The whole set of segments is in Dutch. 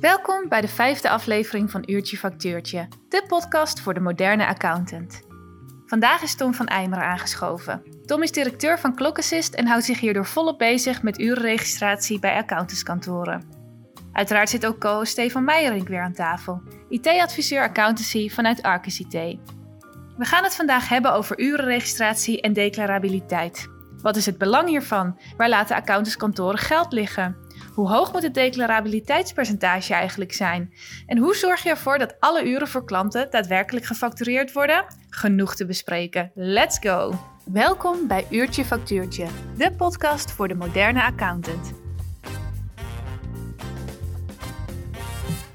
Welkom bij de vijfde aflevering van Uurtje Factuurtje, de podcast voor de moderne accountant. Vandaag is Tom van Eimeren aangeschoven. Tom is directeur van Clockassist en houdt zich hierdoor volop bezig met urenregistratie bij accountantskantoren. Uiteraard zit ook co Stefan Meijerink weer aan tafel, IT-adviseur accountancy vanuit Arcus IT. We gaan het vandaag hebben over urenregistratie en declarabiliteit. Wat is het belang hiervan? Waar laten accountantskantoren geld liggen? Hoe hoog moet het declarabiliteitspercentage eigenlijk zijn? En hoe zorg je ervoor dat alle uren voor klanten daadwerkelijk gefactureerd worden? Genoeg te bespreken. Let's go! Welkom bij Uurtje Factuurtje, de podcast voor de moderne accountant.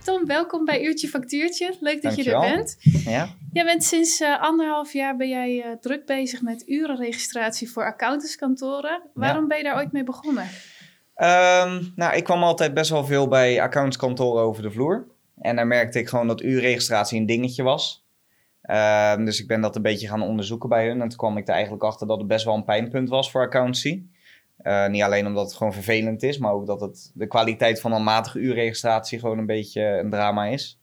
Tom, welkom bij Uurtje Factuurtje. Leuk dat je er Dankjewel. bent. Ja. Jij bent sinds eh, anderhalf jaar ben jij eh, druk bezig met urenregistratie voor accountantskantoren. Waarom ben je daar ooit mee begonnen? Ehm, nou, ik kwam altijd best wel veel bij accountskantoren over de vloer. En daar merkte ik gewoon dat uurregistratie een dingetje was. Ehm, dus ik ben dat een beetje gaan onderzoeken bij hun. En toen kwam ik er eigenlijk achter dat het best wel een pijnpunt was voor accountancy. Eh, niet alleen omdat het gewoon vervelend is, maar ook dat het de kwaliteit van een matige uurregistratie gewoon een beetje een drama is.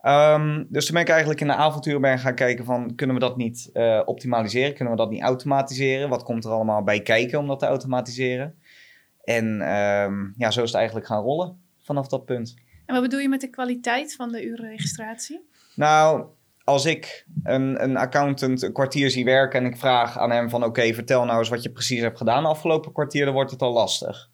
Ehm, dus toen ben ik eigenlijk in de avonturen ben gaan kijken van, kunnen we dat niet eh, optimaliseren? Kunnen we dat niet automatiseren? Wat komt er allemaal bij kijken om dat te automatiseren? En ehm, ja, zo is het eigenlijk gaan rollen vanaf dat punt. En wat bedoel je met de kwaliteit van de urenregistratie? Nou, als ik een, een accountant een kwartier zie werken en ik vraag aan hem van oké, vertel nou eens wat je precies hebt gedaan de afgelopen kwartier, dan wordt het al lastig.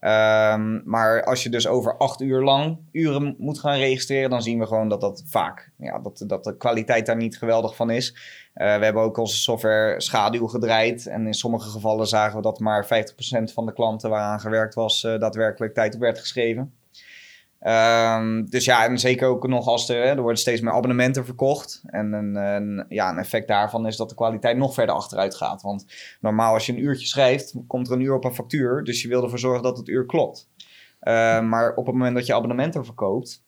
Ehm, maar als je dus over acht uur lang uren moet gaan registreren, dan zien we gewoon dat dat vaak, ja, dat, dat de kwaliteit daar niet geweldig van is. Eh, we hebben ook onze software schaduw gedraaid en in sommige gevallen zagen we dat maar 50% van de klanten waaraan gewerkt was, eh, daadwerkelijk tijd op werd geschreven. Ehm, dus ja, en zeker ook nog als er, er worden steeds meer abonnementen verkocht. En een, ja, een effect daarvan is dat de kwaliteit nog verder achteruit gaat. Want normaal als je een uurtje schrijft, komt er een uur op een factuur. Dus je wil ervoor zorgen dat het uur klopt. Ehm, maar op het moment dat je abonnementen verkoopt,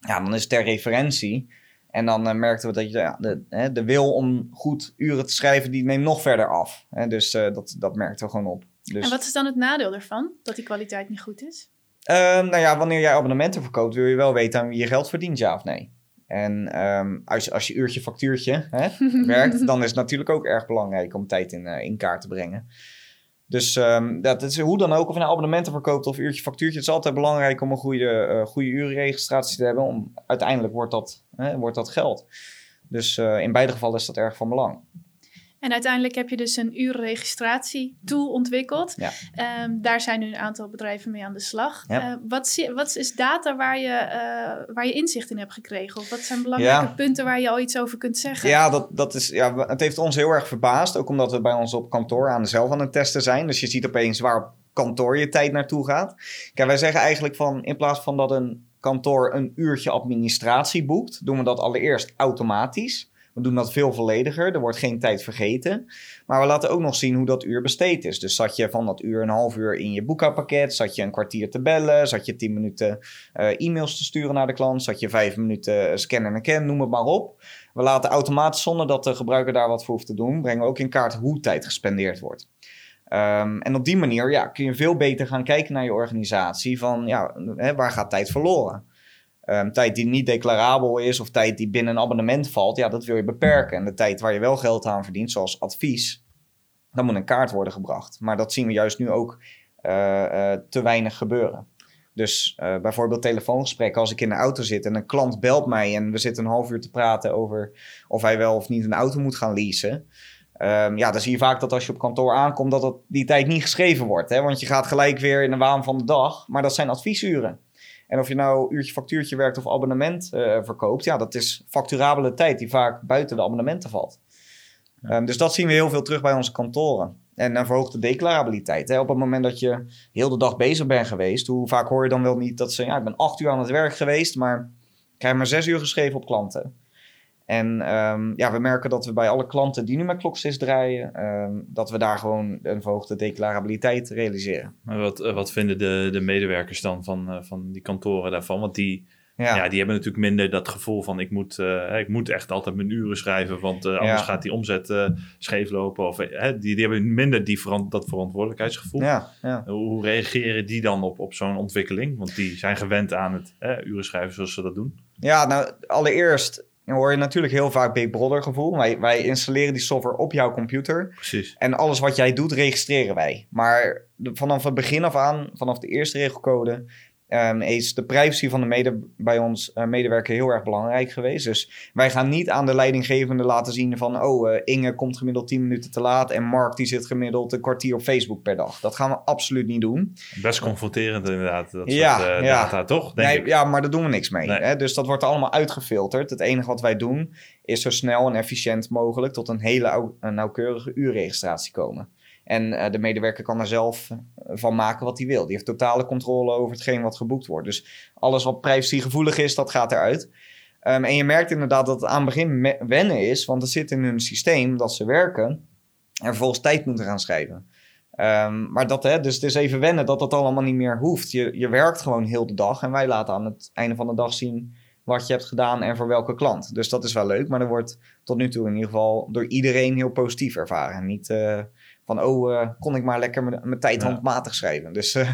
ja, dan is het ter referentie. En dan eh, merkten we dat je, de, de wil om goed uren te schrijven, die neemt nog verder af. Hè, dus eh, dat, dat merkten we gewoon op. Dus... En wat is dan het nadeel ervan, dat die kwaliteit niet goed is? Ehm, nou ja, wanneer jij abonnementen verkoopt, wil je wel weten aan wie je geld verdient, ja of nee. En ehm, als, je- als je uurtje factuurtje hè, werkt, dan is het natuurlijk ook erg belangrijk om tijd in, eh, in kaart te brengen. Dus ehm, dat is hoe dan ook, of je nou abonnementen verkoopt of uurtje factuurtje, het is altijd belangrijk om een goede, eh, goede urenregistratie te hebben. Om, uiteindelijk wordt dat, hè, wordt dat geld. Dus eh, in beide gevallen is dat erg van belang. En uiteindelijk heb je dus een urenregistratie-tool ontwikkeld. Ja. Ehm, daar zijn nu een aantal bedrijven mee aan de slag. Ja. Eh, wat, wat is data waar je, eh, waar je inzicht in hebt gekregen? Of wat zijn belangrijke Ja. punten waar je al iets over kunt zeggen? Ja, dat, dat is, ja, het heeft ons heel erg verbaasd. Ook omdat we bij ons op kantoor aan zelf aan het testen zijn. Dus je ziet opeens waar op kantoor je tijd naartoe gaat. Kijk, wij zeggen eigenlijk van in plaats van dat een kantoor een uurtje administratie boekt, doen we dat allereerst automatisch. We doen dat veel vollediger. Er wordt geen tijd vergeten. Maar we laten ook nog zien hoe dat uur besteed is. Dus zat je van dat uur een half uur in je boekhoudpakket? Zat je een kwartier te bellen? Zat je tien minuten eh, e-mails te sturen naar de klant? Zat je vijf minuten scannen en kennen? Noem het maar op. We laten automatisch, zonder dat de gebruiker daar wat voor hoeft te doen, brengen we ook in kaart hoe tijd gespendeerd wordt. Ehm, en op die manier ja, kun je veel beter gaan kijken naar je organisatie. Van ja, hè, waar gaat tijd verloren? Ehm, tijd die niet declarabel is of tijd die binnen een abonnement valt, ja, dat wil je beperken. En de tijd waar je wel geld aan verdient, zoals advies, dan moet in kaart worden gebracht. Maar dat zien we juist nu ook eh, eh, te weinig gebeuren. Dus eh, bijvoorbeeld telefoongesprekken, als ik in de auto zit en een klant belt mij en we zitten een half uur te praten over of hij wel of niet een auto moet gaan leasen. Ehm, ja, dan zie je vaak dat als je op kantoor aankomt, dat dat die tijd niet geschreven wordt. Hè? Want je gaat gelijk weer in de waan van de dag, maar dat zijn adviesuren. En of je nou uurtje factuurtje werkt of abonnement eh, verkoopt, ja, dat is facturabele tijd die vaak buiten de abonnementen valt. Ehm, dus dat zien we heel veel terug bij onze kantoren. En een verhoogde declarabiliteit. Hè? Op het moment dat je heel de dag bezig bent geweest, hoe vaak hoor je dan wel niet dat ze, ja, ik ben acht uur aan het werk geweest, maar ik krijg maar zes uur geschreven op klanten. En ehm, ja, we merken dat we bij alle klanten die nu met Clocksys draaien, ehm, dat we daar gewoon een verhoogde declarabiliteit realiseren. Maar wat, eh, wat vinden de, de medewerkers dan van, eh, van die kantoren daarvan? Want die Ja. Ja, die hebben natuurlijk minder dat gevoel van ik moet, eh, ik moet echt altijd mijn uren schrijven, want anders Ja. gaat die omzet scheef lopen. Of, die, die hebben minder die veran- dat verantwoordelijkheidsgevoel. ja, ja. Hoe reageren die dan op, op zo'n ontwikkeling? Want die zijn gewend aan het uren schrijven zoals ze dat doen. Ja, nou, allereerst hoor je natuurlijk heel vaak Big Brother gevoel. Wij, wij installeren die software op jouw computer. Precies. En alles wat jij doet, registreren wij. Maar de- vanaf het begin af aan, vanaf de eerste regelcode, ehm, is de privacy van de mede, bij ons eh, medewerker heel erg belangrijk geweest. Dus wij gaan niet aan de leidinggevende laten zien van, oh, eh, Inge komt gemiddeld 10 minuten te laat en Mark die zit gemiddeld een kwartier op Facebook per dag. Dat gaan we absoluut niet doen. Best confronterend inderdaad, dat Ja, soort eh, ja. data, toch? Denk Nee, ik. ja, maar daar doen we niks mee. Nee. Hè? Dus dat wordt allemaal uitgefilterd. Het enige wat wij doen is zo snel en efficiënt mogelijk tot een hele nauwkeurige uurregistratie komen. En eh, de medewerker kan er zelf eh, van maken wat hij wil. Die heeft totale controle over hetgeen wat geboekt wordt. Dus alles wat privacygevoelig is, dat gaat eruit. Ehm, en je merkt inderdaad dat het aan het begin wennen is, want het zit in hun systeem dat ze werken en vervolgens tijd moeten gaan schrijven. Ehm, maar dat, hè, dus het is even wennen dat dat allemaal niet meer hoeft. Je, je werkt gewoon heel de dag en wij laten aan het einde van de dag zien wat je hebt gedaan en voor welke klant. Dus dat is wel leuk, maar er wordt tot nu toe in ieder geval door iedereen heel positief ervaren. En niet eh, van, oh, eh, kon ik maar lekker mijn- tijd Ja. handmatig schrijven. Dus eh,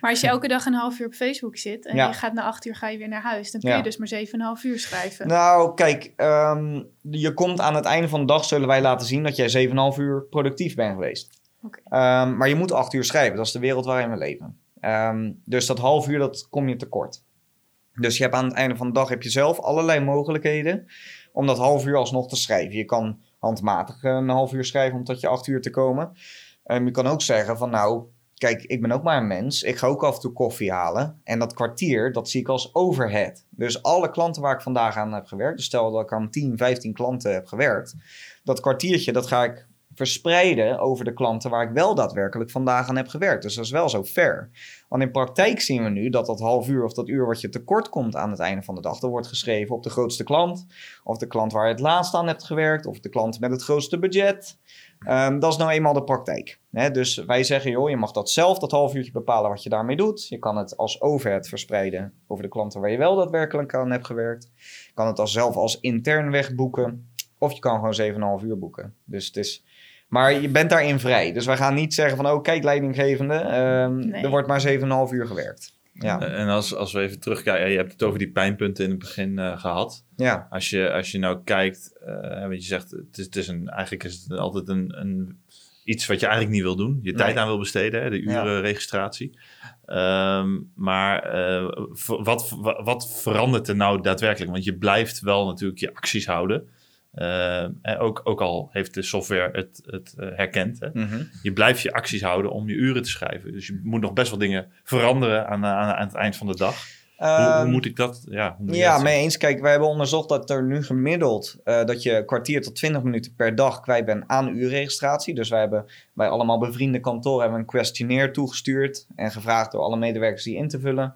Maar als je elke dag een half uur op Facebook zit en Ja. je gaat na acht uur ga je weer naar huis, dan kun Ja. je dus maar zeven en een half uur schrijven. Nou, kijk, ehm, je komt aan het einde van de dag, zullen wij laten zien dat jij 7,5 uur productief bent geweest. Oké. Ehm, maar je moet 8 uur schrijven, dat is de wereld waarin we leven. Ehm, dus dat half uur, dat kom je tekort. Dus je hebt aan het einde van de dag heb je zelf allerlei mogelijkheden om dat half uur alsnog te schrijven. Je kan handmatig een half uur schrijven om tot je 8 uur te komen. Ehm, je kan ook zeggen van nou, kijk, ik ben ook maar een mens. Ik ga ook af en toe koffie halen. En dat kwartier, dat zie ik als overhead. Dus alle klanten waar ik vandaag aan heb gewerkt, dus stel dat ik aan 10, 15 klanten heb gewerkt, dat kwartiertje, dat ga ik verspreiden over de klanten waar ik wel daadwerkelijk vandaag aan heb gewerkt. Dus dat is wel zo fair. Want in praktijk zien we nu dat dat half uur of dat uur wat je tekort komt aan het einde van de dag, dat wordt geschreven op de grootste klant, of de klant waar je het laatst aan hebt gewerkt, of de klant met het grootste budget. Ehm, dat is nou eenmaal de praktijk. Hè? Dus wij zeggen, joh, je mag dat zelf, dat half uurtje bepalen wat je daarmee doet. Je kan het als overhead verspreiden over de klanten waar je wel daadwerkelijk aan hebt gewerkt. Je kan het als zelf als intern wegboeken. Of je kan gewoon 7,5 uur boeken. Dus het is... Maar je bent daarin vrij. Dus wij gaan niet zeggen van, oh kijk leidinggevende, ehm, Nee. er wordt maar 7,5 uur gewerkt. Ja, Eh, En als, als we even terugkijken, je hebt het over die pijnpunten in het begin eh, gehad. ja, Als je, als je nou kijkt, eh wat je zegt, het is, het is een, eigenlijk is het altijd een, een, iets wat je eigenlijk niet wil doen. Je tijd Nee. aan wil besteden, hè, de Ja. urenregistratie. Ehm, maar eh, wat, wa- wat verandert er nou daadwerkelijk? Want je blijft wel natuurlijk je acties houden. Eh, en ook, ook al heeft de software het, het eh, herkend. Hè? mhm. Je blijft je acties houden om je uren te schrijven. Dus je moet nog best wel dingen veranderen aan, aan, aan het eind van de dag. Hoe, hoe Ehm, moet ik dat? Ja, hoe Ja, dat mee eens. Kijk, wij hebben onderzocht dat er nu gemiddeld eh, dat je kwartier tot 20 minuten per dag kwijt bent aan uurregistratie. Dus wij hebben bij allemaal bevriende kantoren hebben een questionnaire toegestuurd en gevraagd door alle medewerkers die in te vullen.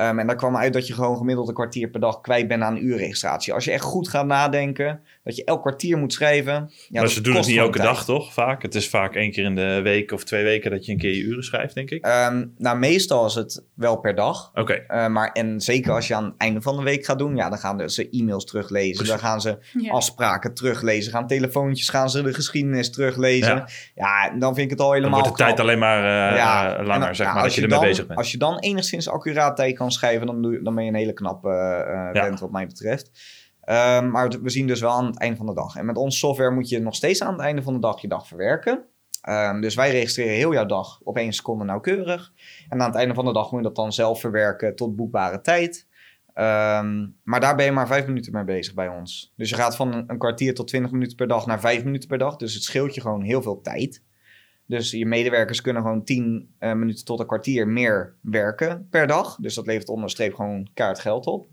Ehm, en daar kwam uit dat je gewoon gemiddeld een kwartier per dag kwijt bent aan uurregistratie. Als je echt goed gaat nadenken, dat je elk kwartier moet schrijven. Ja, maar dat ze doen het kost niet elke tijd. dag, toch? Vaak. Het is vaak één keer in de week of twee weken dat je een keer je uren schrijft, denk ik. Ehm, nou, meestal is het wel per dag. Oké. Eh, maar en zeker als je aan het einde van de week gaat doen, ja, dan gaan ze e-mails teruglezen. Precies. Dan gaan ze Ja. afspraken teruglezen. Gaan telefoontjes, gaan ze de geschiedenis teruglezen. Ja. Ja, dan vind ik het al Dan helemaal wordt de tijd alleen maar eh, Ja, langer, dan- zeg nou, maar, als dat je dan, ermee bezig bent. Als je dan enigszins accuraat tijd kan schrijven, dan, doe, dan ben je een hele knappe Ja. vent wat mij betreft. Ehm, maar we zien dus wel aan het einde van de dag. En met onze software moet je nog steeds aan het einde van de dag je dag verwerken. Ehm, dus wij registreren heel jouw dag op één seconde nauwkeurig. En aan het einde van de dag moet je dat dan zelf verwerken tot boekbare tijd. Ehm, maar daar ben je maar vijf minuten mee bezig bij ons. Dus je gaat van een, een kwartier tot twintig minuten per dag naar vijf minuten per dag. Dus het scheelt je gewoon heel veel tijd. Dus je medewerkers kunnen gewoon 10 eh, minuten tot een kwartier meer werken per dag. Dus dat levert onderstreep gewoon kaart geld op.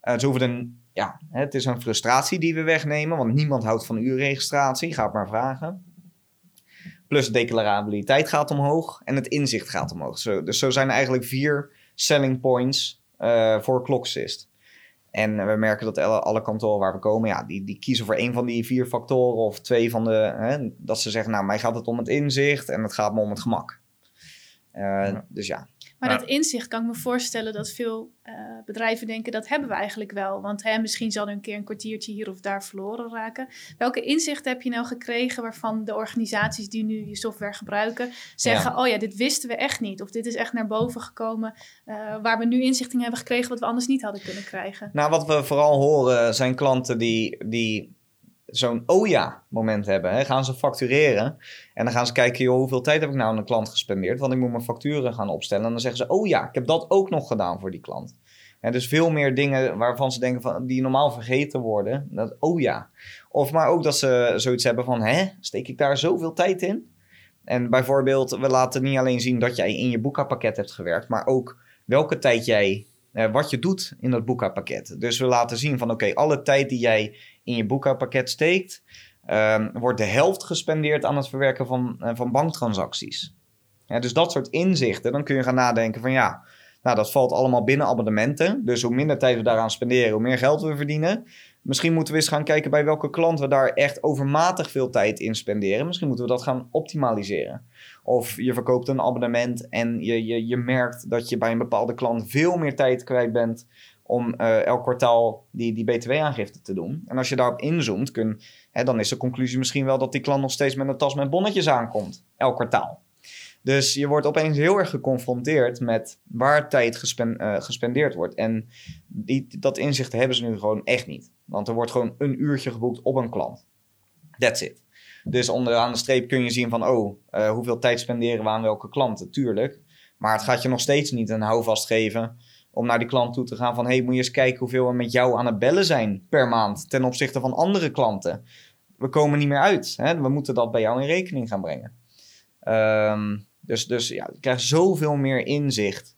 Eh, ze hoeven een, ja, het is een frustratie die we wegnemen, want niemand houdt van uurregistratie. Ga het maar vragen. Plus de declarabiliteit gaat omhoog en het inzicht gaat omhoog. Zo, dus zo zijn er eigenlijk vier selling points eh, voor Clocksist. En we merken dat alle, alle kantoren waar we komen, ja, die, die kiezen voor één van die vier factoren of twee van de. Hè, dat ze zeggen, nou, mij gaat het om het inzicht en het gaat me om het gemak. Eh, Dus ja, Maar Ja. dat inzicht kan ik me voorstellen dat veel eh, bedrijven denken dat hebben we eigenlijk wel. Want hè, misschien zal er een keer een kwartiertje hier of daar verloren raken. Welke inzichten heb je nou gekregen waarvan de organisaties die nu je software gebruiken zeggen: Oh ja, dit wisten we echt niet. Of dit is echt naar boven gekomen eh, waar we nu inzicht in hebben gekregen wat we anders niet hadden kunnen krijgen. Nou, wat we vooral horen zijn klanten die, die zo'n oh ja moment hebben. Hè. Gaan ze factureren en dan gaan ze kijken, joh, hoeveel tijd heb ik nou aan een klant gespendeerd? Want ik moet mijn facturen gaan opstellen. En dan zeggen ze, oh ja, ik heb dat ook nog gedaan voor die klant. Dus veel meer dingen waarvan ze denken van, die normaal vergeten worden. Dat, oh ja. Of maar ook dat ze zoiets hebben van, hè, steek ik daar zoveel tijd in? En bijvoorbeeld, we laten niet alleen zien dat jij in je boekhoudpakket hebt gewerkt, maar ook welke tijd jij eh, wat je doet in dat boekhoudpakket. Dus we laten zien van oké, alle tijd die jij in je boekhoudpakket steekt, ehm, wordt de helft gespendeerd aan het verwerken van, eh, van banktransacties. Dus dat soort inzichten, dan kun je gaan nadenken van ja, nou dat valt allemaal binnen abonnementen. Dus hoe minder tijd we daaraan spenderen, hoe meer geld we verdienen. Misschien moeten we eens gaan kijken bij welke klant we daar echt overmatig veel tijd in spenderen. Misschien moeten we dat gaan optimaliseren. Of je verkoopt een abonnement en je, je, je merkt dat je bij een bepaalde klant veel meer tijd kwijt bent om eh, elk kwartaal die, die btw-aangifte te doen. En als je daarop inzoomt, hè, dan is de conclusie misschien wel dat die klant nog steeds met een tas met bonnetjes aankomt, elk kwartaal. Dus je wordt opeens heel erg geconfronteerd met waar tijd gespen, eh, gespendeerd wordt. En die, dat inzicht hebben ze nu gewoon echt niet. Want er wordt gewoon een uurtje geboekt op een klant. That's it. Dus onderaan de streep kun je zien van, oh, eh, hoeveel tijd spenderen we aan welke klanten? Tuurlijk. Maar het gaat je nog steeds niet een houvast geven om naar die klant toe te gaan van... hey, moet je eens kijken hoeveel we met jou aan het bellen zijn per maand... ten opzichte van andere klanten. We komen niet meer uit. Hè? We moeten dat bij jou in rekening gaan brengen. Ehm, dus, dus ja, je krijgt zoveel meer inzicht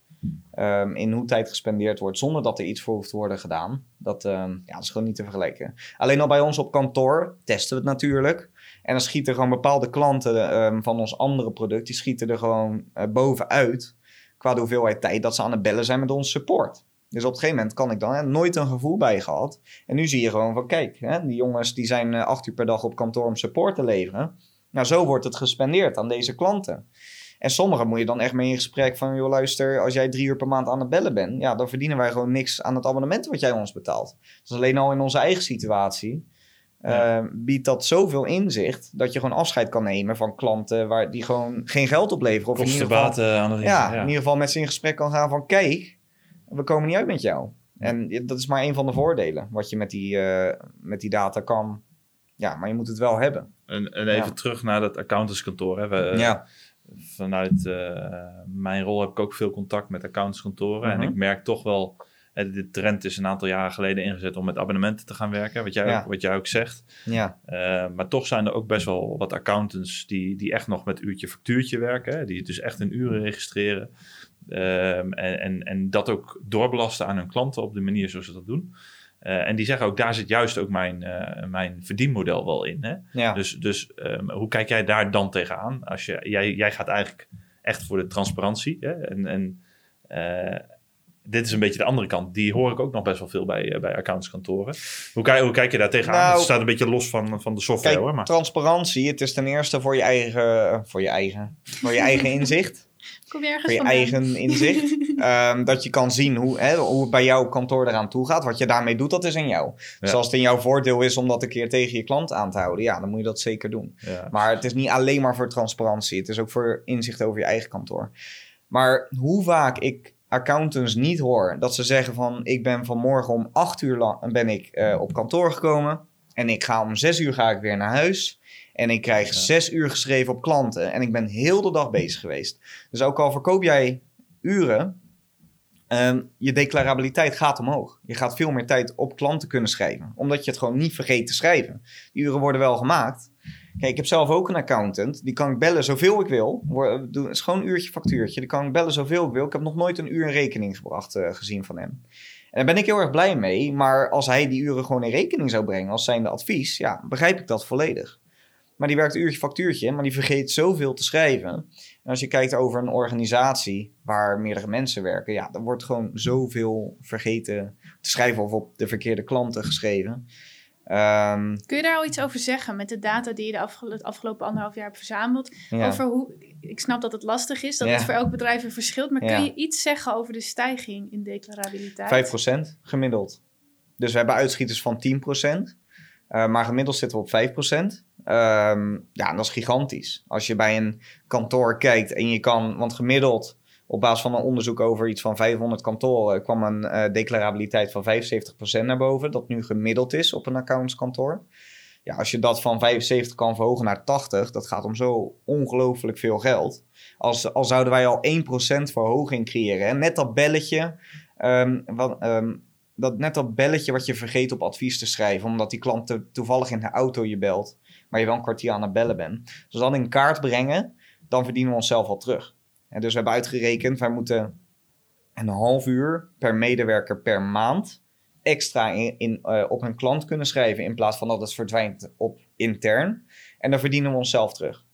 ehm, in hoe tijd gespendeerd wordt... zonder dat er iets voor hoeft te worden gedaan. Dat, ehm, ja, dat is gewoon niet te vergelijken. Alleen al bij ons op kantoor testen we het natuurlijk... En dan schieten gewoon bepaalde klanten ehm, van ons andere product... die schieten er gewoon eh, bovenuit qua de hoeveelheid tijd dat ze aan het bellen zijn met ons support. Dus op een gegeven moment kan ik dan hè, nooit een gevoel bij gehad. En nu zie je gewoon van, kijk, hè, die jongens die zijn eh, acht uur per dag op kantoor om support te leveren. Nou, zo wordt het gespendeerd aan deze klanten. En sommigen moet je dan echt mee in gesprek van, joh, luister, als jij drie uur per maand aan het bellen bent, ja, dan verdienen wij gewoon niks aan het abonnement wat jij ons betaalt. Dus alleen al in onze eigen situatie Ja. eh, biedt dat zoveel inzicht dat je gewoon afscheid kan nemen van klanten waar die gewoon geen geld opleveren. Of in ieder geval Kostenbaten ja, in ieder geval met ze in gesprek kan gaan van... kijk, we komen niet uit met jou. En dat is maar een van de voordelen wat je met die, eh, met die data kan. Ja, maar je moet het wel hebben. En, en even Ja. terug naar dat accountantskantoor. Hè. We, eh, ja, Vanuit eh, mijn rol heb ik ook veel contact met accountantskantoren. Mhm. En ik merk toch wel... de trend is een aantal jaren geleden ingezet om met abonnementen te gaan werken. Wat jij, Ja. ook, wat jij ook zegt. ja, Eh, maar toch zijn er ook best wel wat accountants die, die echt nog met uurtje factuurtje werken. Hè, die dus echt in uren registreren. Ehm, en, en, en dat ook doorbelasten aan hun klanten op de manier zoals ze dat doen. Eh, en die zeggen ook, daar zit juist ook mijn, eh, mijn verdienmodel wel in. Hè? ja. Dus, dus ehm, hoe kijk jij daar dan tegenaan? Als je, jij, jij gaat eigenlijk echt voor de transparantie. Hè? En, en eh, dit is een beetje de andere kant. Die hoor ik ook nog best wel veel bij, bij accountantskantoren. Hoe, kijk- hoe kijk je daar tegenaan? Nou, het staat een beetje los van, van de software Kijk, hoor. Maar... transparantie, het is ten eerste voor je eigen, voor je eigen, voor je eigen inzicht. Kom je ergens voor je vandaan? eigen inzicht. Ehm, dat je kan zien hoe, hè, hoe het bij jouw kantoor eraan toe gaat. Wat je daarmee doet, dat is in jou. Dus Ja. als het in jouw voordeel is om dat een keer tegen je klant aan te houden, ja, dan moet je dat zeker doen. Ja. Maar het is niet alleen maar voor transparantie. Het is ook voor inzicht over je eigen kantoor. Maar hoe vaak ik accountants niet hoor dat ze zeggen van... ik ben vanmorgen om acht uur lang ben ik, eh, op kantoor gekomen... en ik ga om zes uur ga ik weer naar huis... en ik krijg Ja. zes uur geschreven op klanten... en ik ben heel de dag bezig geweest. Dus ook al verkoop jij uren... ehm, je declarabiliteit gaat omhoog. Je gaat veel meer tijd op klanten kunnen schrijven. Omdat je het gewoon niet vergeet te schrijven. Die uren worden wel gemaakt... Kijk, ik heb zelf ook een accountant. Die kan ik bellen zoveel ik wil. Het is gewoon een uurtje factuurtje. Die kan ik bellen zoveel ik wil. Ik heb nog nooit een uur in rekening gebracht eh, gezien van hem. En daar ben ik heel erg blij mee. Maar als hij die uren gewoon in rekening zou brengen als zijnde advies, ja, begrijp ik dat volledig. Maar die werkt een uurtje factuurtje, maar die vergeet zoveel te schrijven. En als je kijkt over een organisatie waar meerdere mensen werken, ja, dan wordt gewoon zoveel vergeten te schrijven of op de verkeerde klanten geschreven. Ehm, Kun je daar al iets over zeggen met de data die je de het afgelopen anderhalf jaar hebt verzameld? ja. Over hoe, ik snap dat het lastig is, dat Ja. het voor elk bedrijf weer verschilt. Maar Ja. kun je iets zeggen over de stijging in declarabiliteit? 5% gemiddeld. Dus we hebben uitschieters van 10%. eh, maar gemiddeld zitten we op 5%. Ehm ja, dat is gigantisch. Als je bij een kantoor kijkt en je kan... Want gemiddeld, op basis van een onderzoek over iets van 500 kantoren... kwam een eh, declarabiliteit van 75% naar boven. Dat nu gemiddeld is op een accountskantoor. Ja, als je dat van 75 kan verhogen naar 80... dat gaat om zo ongelooflijk veel geld. Als, als zouden wij al 1% verhoging creëren. En net dat belletje... ehm, ehm, dat net dat belletje wat je vergeet op advies te schrijven, omdat die klant toevallig in de auto je belt, maar je wel een kwartier aan het bellen bent. Dus als we in kaart brengen, dan verdienen we onszelf al terug. En dus we hebben uitgerekend, wij moeten een half uur per medewerker per maand extra in, in, eh, op een klant kunnen schrijven, in plaats van dat het verdwijnt op intern. En dan verdienen we onszelf terug.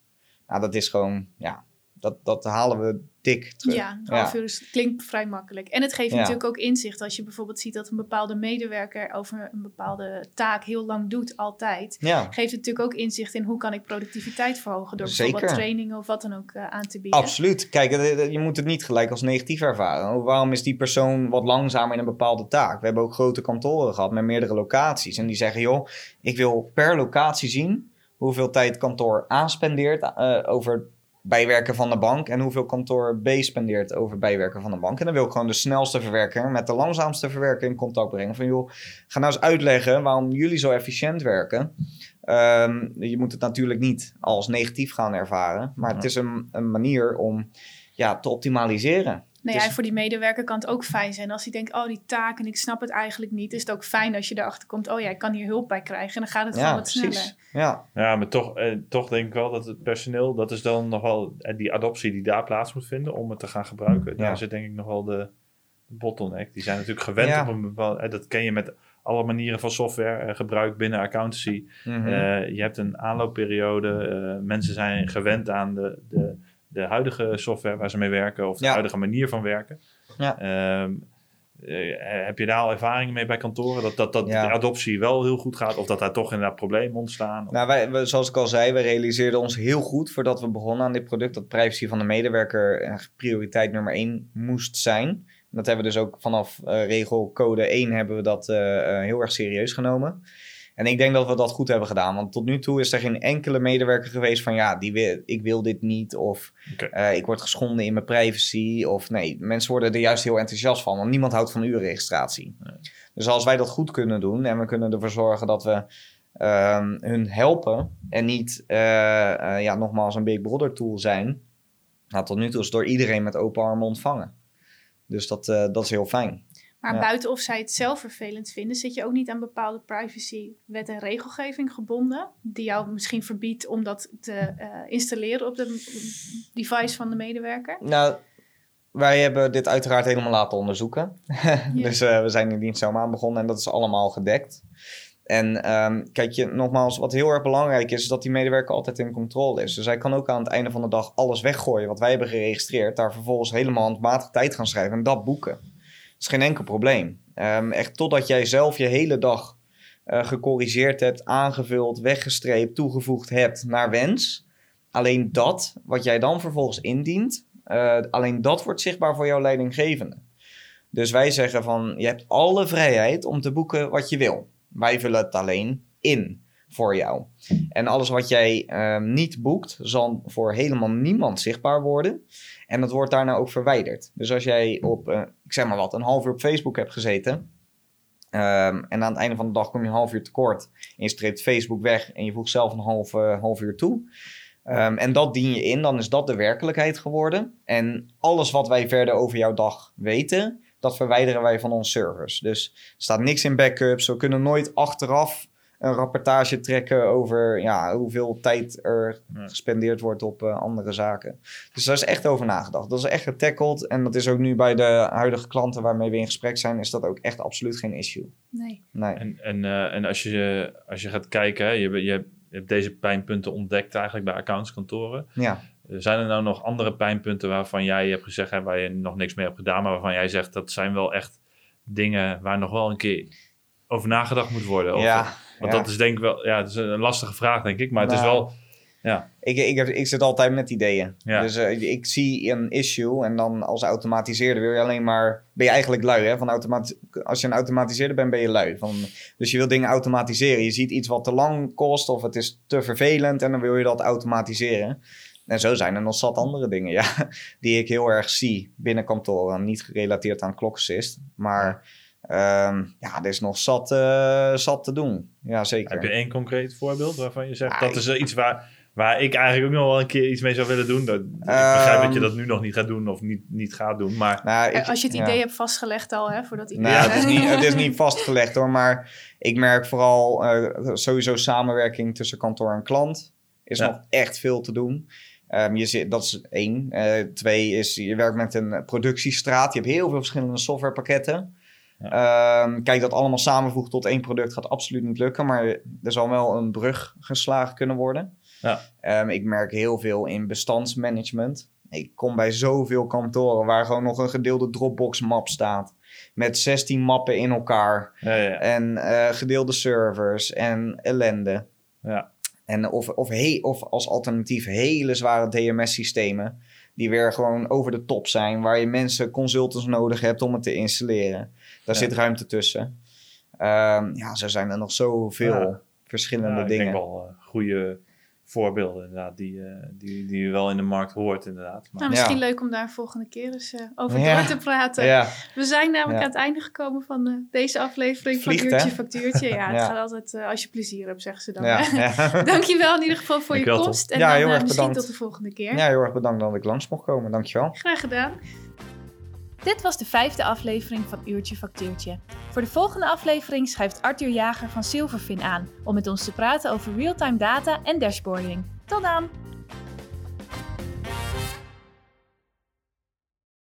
Nou, dat is gewoon, ja, dat, dat halen we dik terug. Ja, een half uur is, klinkt vrij makkelijk. En het geeft Ja. natuurlijk ook inzicht als je bijvoorbeeld ziet dat een bepaalde medewerker over een bepaalde taak heel lang doet, altijd. Ja. Geeft het natuurlijk ook inzicht in hoe kan ik productiviteit verhogen door bijvoorbeeld trainingen of wat dan ook eh, aan te bieden. Absoluut. Kijk, eh, eh, je moet het niet gelijk als negatief ervaren. Waarom is die persoon wat langzamer in een bepaalde taak? We hebben ook grote kantoren gehad met meerdere locaties. En die zeggen, joh, ik wil per locatie zien hoeveel tijd kantoor A spendeert eh, over bijwerken van de bank en hoeveel kantoor B spendeert over bijwerken van de bank. En dan wil ik gewoon de snelste verwerker met de langzaamste verwerker in contact brengen. Van joh, ga nou eens uitleggen waarom jullie zo efficiënt werken. Ehm, je moet het natuurlijk niet als negatief gaan ervaren, maar het is een, een manier om ja, te optimaliseren. Nou ja, Dus- en voor die medewerker kan het ook fijn zijn als hij denkt, oh die taak en ik snap het eigenlijk niet. Is het ook fijn als je erachter komt, oh ja, ik kan hier hulp bij krijgen. En dan gaat het gewoon Ja, wat sneller. precies. Ja, Ja, maar toch, eh, toch denk ik wel dat het personeel, dat is dan nog wel eh, die adoptie die daar plaats moet vinden om het te gaan gebruiken. Daar Ja. zit denk ik nog wel de bottleneck. Die zijn natuurlijk gewend Ja. op een bepaald, eh, dat ken je met alle manieren van software eh, gebruik binnen accountancy. Mhm. Eh, je hebt een aanloopperiode, eh, mensen zijn gewend aan de, de, de huidige software waar ze mee werken of de Ja. huidige manier van werken. Ja. Ehm, eh, heb je daar al ervaringen mee bij kantoren? Dat, dat, dat Ja. de adoptie wel heel goed gaat of dat daar toch inderdaad problemen ontstaan? Nou, wij, we- zoals ik al zei, we realiseerden ons heel goed voordat we begonnen aan dit product dat privacy van de medewerker prioriteit nummer 1 moest zijn. Dat hebben we dus ook vanaf eh, regel code 1 hebben we dat eh, heel erg serieus genomen. En ik denk dat we dat goed hebben gedaan, want tot nu toe is er geen enkele medewerker geweest van ja, die wil, ik wil dit niet of eh, ik word geschonden in mijn privacy. Of nee, mensen worden er juist heel enthousiast van, want niemand houdt van urenregistratie. Nee. Dus als wij dat goed kunnen doen en we kunnen ervoor zorgen dat we ehm, hun helpen en niet, eh, eh, ja, nogmaals een Big Brother tool zijn. Nou, tot nu toe is het door iedereen met open armen ontvangen. Dus dat, dat is heel fijn. Maar Ja. buiten of zij het zelf vervelend vinden, zit je ook niet aan bepaalde privacy wet en regelgeving gebonden, die jou misschien verbiedt om dat te eh, installeren op de device van de medewerker. Nou, wij hebben dit uiteraard helemaal laten onderzoeken. Dus eh, we zijn in dienst zomaar aan begonnen en dat is allemaal gedekt. En ehm, kijk je, nogmaals, wat heel erg belangrijk is, is dat die medewerker altijd in controle is. Dus hij kan ook aan het einde van de dag alles weggooien wat wij hebben geregistreerd, daar vervolgens helemaal handmatig tijd gaan schrijven en dat boeken. Is geen enkel probleem. Ehm, echt totdat jij zelf je hele dag eh, gecorrigeerd hebt, aangevuld, weggestreept, toegevoegd hebt naar wens. Alleen dat, wat jij dan vervolgens indient, eh, alleen dat wordt zichtbaar voor jouw leidinggevende. Dus wij zeggen van, je hebt alle vrijheid om te boeken wat je wil. Wij vullen het alleen in voor jou. En alles wat jij ehm, niet boekt, zal voor helemaal niemand zichtbaar worden. En dat wordt daarna ook verwijderd. Dus als jij op, eh, ik zeg maar wat, een half uur op Facebook hebt gezeten... ehm, en aan het einde van de dag kom je een half uur tekort... en je streept Facebook weg en je voegt zelf een half, eh, half uur toe... Ehm, en dat dien je in, dan is dat de werkelijkheid geworden. En alles wat wij verder over jouw dag weten, dat verwijderen wij van onze servers. Dus er staat niks in backups. We kunnen nooit achteraf een rapportage trekken over ja, hoeveel tijd er Ja. gespendeerd wordt op eh, andere zaken. Dus daar is echt over nagedacht. Dat is echt getackled. En dat is ook nu bij de huidige klanten waarmee we in gesprek zijn, is dat ook echt absoluut geen issue. Nee. Nee. En, en, eh, en als, je, als je gaat kijken, je, hebt- je, hebt- je hebt deze pijnpunten ontdekt eigenlijk bij accountskantoren. Ja. Zijn er nou nog andere pijnpunten waarvan jij hebt gezegd, hè, waar je nog niks mee hebt gedaan, maar waarvan jij zegt dat zijn wel echt dingen waar nog wel een keer over nagedacht moet worden. Of- ja, Want ja. dat is denk ik wel, ja, het is een lastige vraag, denk ik. Maar het is Nou, wel, ja, Ik, ik, heb, ik zit altijd met ideeën. Ja. Dus eh, ik zie een issue en dan als automatiseerder wil je alleen maar... Ben je eigenlijk lui, hè? Van als je een automatiseerder bent, ben je lui. Van, dus je wil dingen automatiseren. Je ziet iets wat te lang kost of het is te vervelend en dan wil je dat automatiseren. En zo zijn er nog zat andere dingen, ja. Die ik heel erg zie binnen kantoren. Niet gerelateerd aan Clock-Assist. Maar ehm, ja, er is nog zat, eh, zat te doen. Ja, zeker. heb je één concreet voorbeeld waarvan je zegt, Ah, dat is iets waar, waar ik eigenlijk ook nog wel een keer iets mee zou willen doen. Dat, ik Ehm, begrijp dat je dat nu nog niet gaat doen of niet, niet gaat doen, maar Nou, ik- Als je het ja. idee hebt vastgelegd al, hè, voordat idee. Nou, het, is niet, het is niet vastgelegd hoor, maar ik merk vooral eh, sowieso samenwerking tussen kantoor en klant. Is Ja. nog echt veel te doen. Ehm, je zit, dat is één. Eh, twee is, je werkt met een productiestraat. Je hebt heel veel verschillende softwarepakketten. Ehm, kijk, dat allemaal samenvoegen tot één product gaat absoluut niet lukken. Maar er zal wel een brug geslagen kunnen worden. Ja. Ehm, ik merk heel veel in bestandsmanagement. Ik kom bij zoveel kantoren waar gewoon nog een gedeelde Dropbox-map staat. Met 16 mappen in elkaar. ja, ja, En eh, gedeelde servers en ellende. ja. En of, of, he- of als alternatief hele zware DMS-systemen. Die weer gewoon over de top zijn. Waar je mensen, consultants nodig hebt om het te installeren. Daar Ja. zit ruimte tussen. Ehm, ja, zo zijn er nog zoveel Ja. verschillende Ja, ik dingen. denk wel eh, goede voorbeelden inderdaad, die, eh, die, die je wel in de markt hoort inderdaad. Maar, Nou, misschien Ja. leuk om daar volgende keer eens eh, over Ja. door te praten. Ja, We zijn namelijk Ja. aan het einde gekomen van eh, deze aflevering Vliegt, van Uurtje hè? Factuurtje. Ja, het Ja. gaat altijd als je plezier hebt, zeggen ze dan. ja, hè? ja. Dankjewel in ieder geval voor je komst. En Ja, dan heel erg misschien bedankt. tot de volgende keer. ja, heel erg bedankt dat ik langs mocht komen. Dankjewel. Graag gedaan. Dit was de vijfde aflevering van Uurtje Factuurtje. Voor de volgende aflevering schrijft Arthur Jager van Silverfin aan om met ons te praten over real-time data en dashboarding. Tot dan!